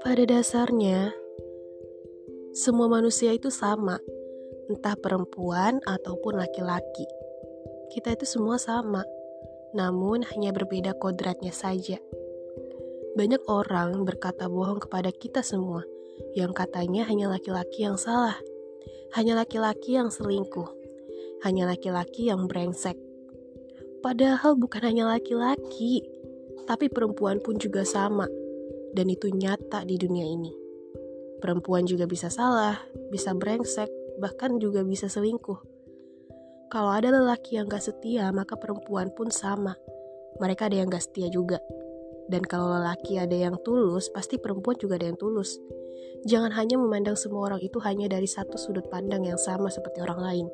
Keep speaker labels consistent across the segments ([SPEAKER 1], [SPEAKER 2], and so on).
[SPEAKER 1] Pada dasarnya, semua manusia itu sama, entah perempuan ataupun laki-laki. Kita itu semua sama, namun hanya berbeda kodratnya saja. Banyak orang berkata bohong kepada kita semua, yang katanya hanya laki-laki yang salah, hanya laki-laki yang selingkuh, hanya laki-laki yang brengsek. Padahal bukan hanya laki-laki, tapi perempuan pun juga sama dan itu nyata di dunia ini. Perempuan juga bisa salah, bisa brengsek, bahkan juga bisa selingkuh. Kalau ada lelaki yang gak setia, maka perempuan pun sama. Mereka ada yang gak setia juga. Dan kalau lelaki ada yang tulus, pasti perempuan juga ada yang tulus. Jangan hanya memandang semua orang itu hanya dari satu sudut pandang yang sama seperti orang lain.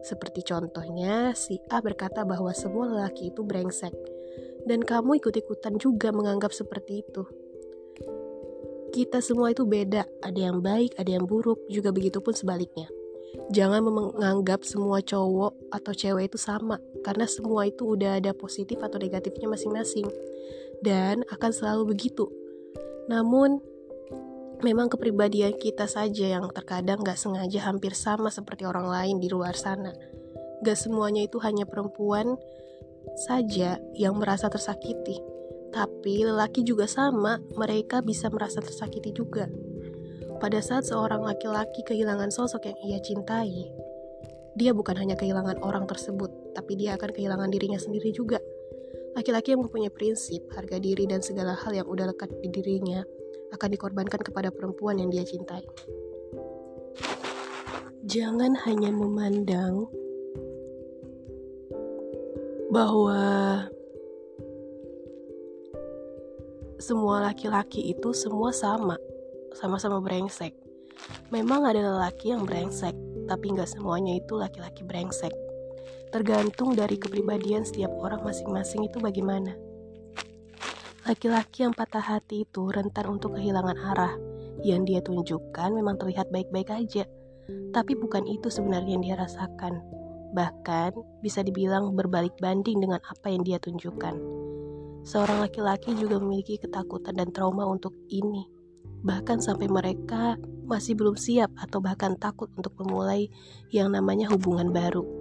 [SPEAKER 1] Seperti contohnya, si A berkata bahwa semua lelaki itu brengsek. Dan kamu ikut-ikutan juga menganggap seperti itu kita semua itu beda, ada yang baik, ada yang buruk, juga begitu pun sebaliknya. Jangan menganggap semua cowok atau cewek itu sama, karena semua itu udah ada positif atau negatifnya masing-masing, dan akan selalu begitu. Namun, memang kepribadian kita saja yang terkadang gak sengaja hampir sama seperti orang lain di luar sana. Gak semuanya itu hanya perempuan saja yang merasa tersakiti tapi lelaki juga sama, mereka bisa merasa tersakiti juga. Pada saat seorang laki-laki kehilangan sosok yang ia cintai, dia bukan hanya kehilangan orang tersebut, tapi dia akan kehilangan dirinya sendiri juga. Laki-laki yang mempunyai prinsip, harga diri, dan segala hal yang udah lekat di dirinya akan dikorbankan kepada perempuan yang dia cintai. Jangan hanya memandang bahwa semua laki-laki itu semua sama, sama-sama brengsek. Memang ada lelaki yang brengsek, tapi nggak semuanya itu laki-laki brengsek. Tergantung dari kepribadian setiap orang masing-masing itu bagaimana. Laki-laki yang patah hati itu rentan untuk kehilangan arah. Yang dia tunjukkan memang terlihat baik-baik aja, tapi bukan itu sebenarnya yang dia rasakan. Bahkan bisa dibilang berbalik banding dengan apa yang dia tunjukkan. Seorang laki-laki juga memiliki ketakutan dan trauma untuk ini, bahkan sampai mereka masih belum siap atau bahkan takut untuk memulai yang namanya hubungan baru.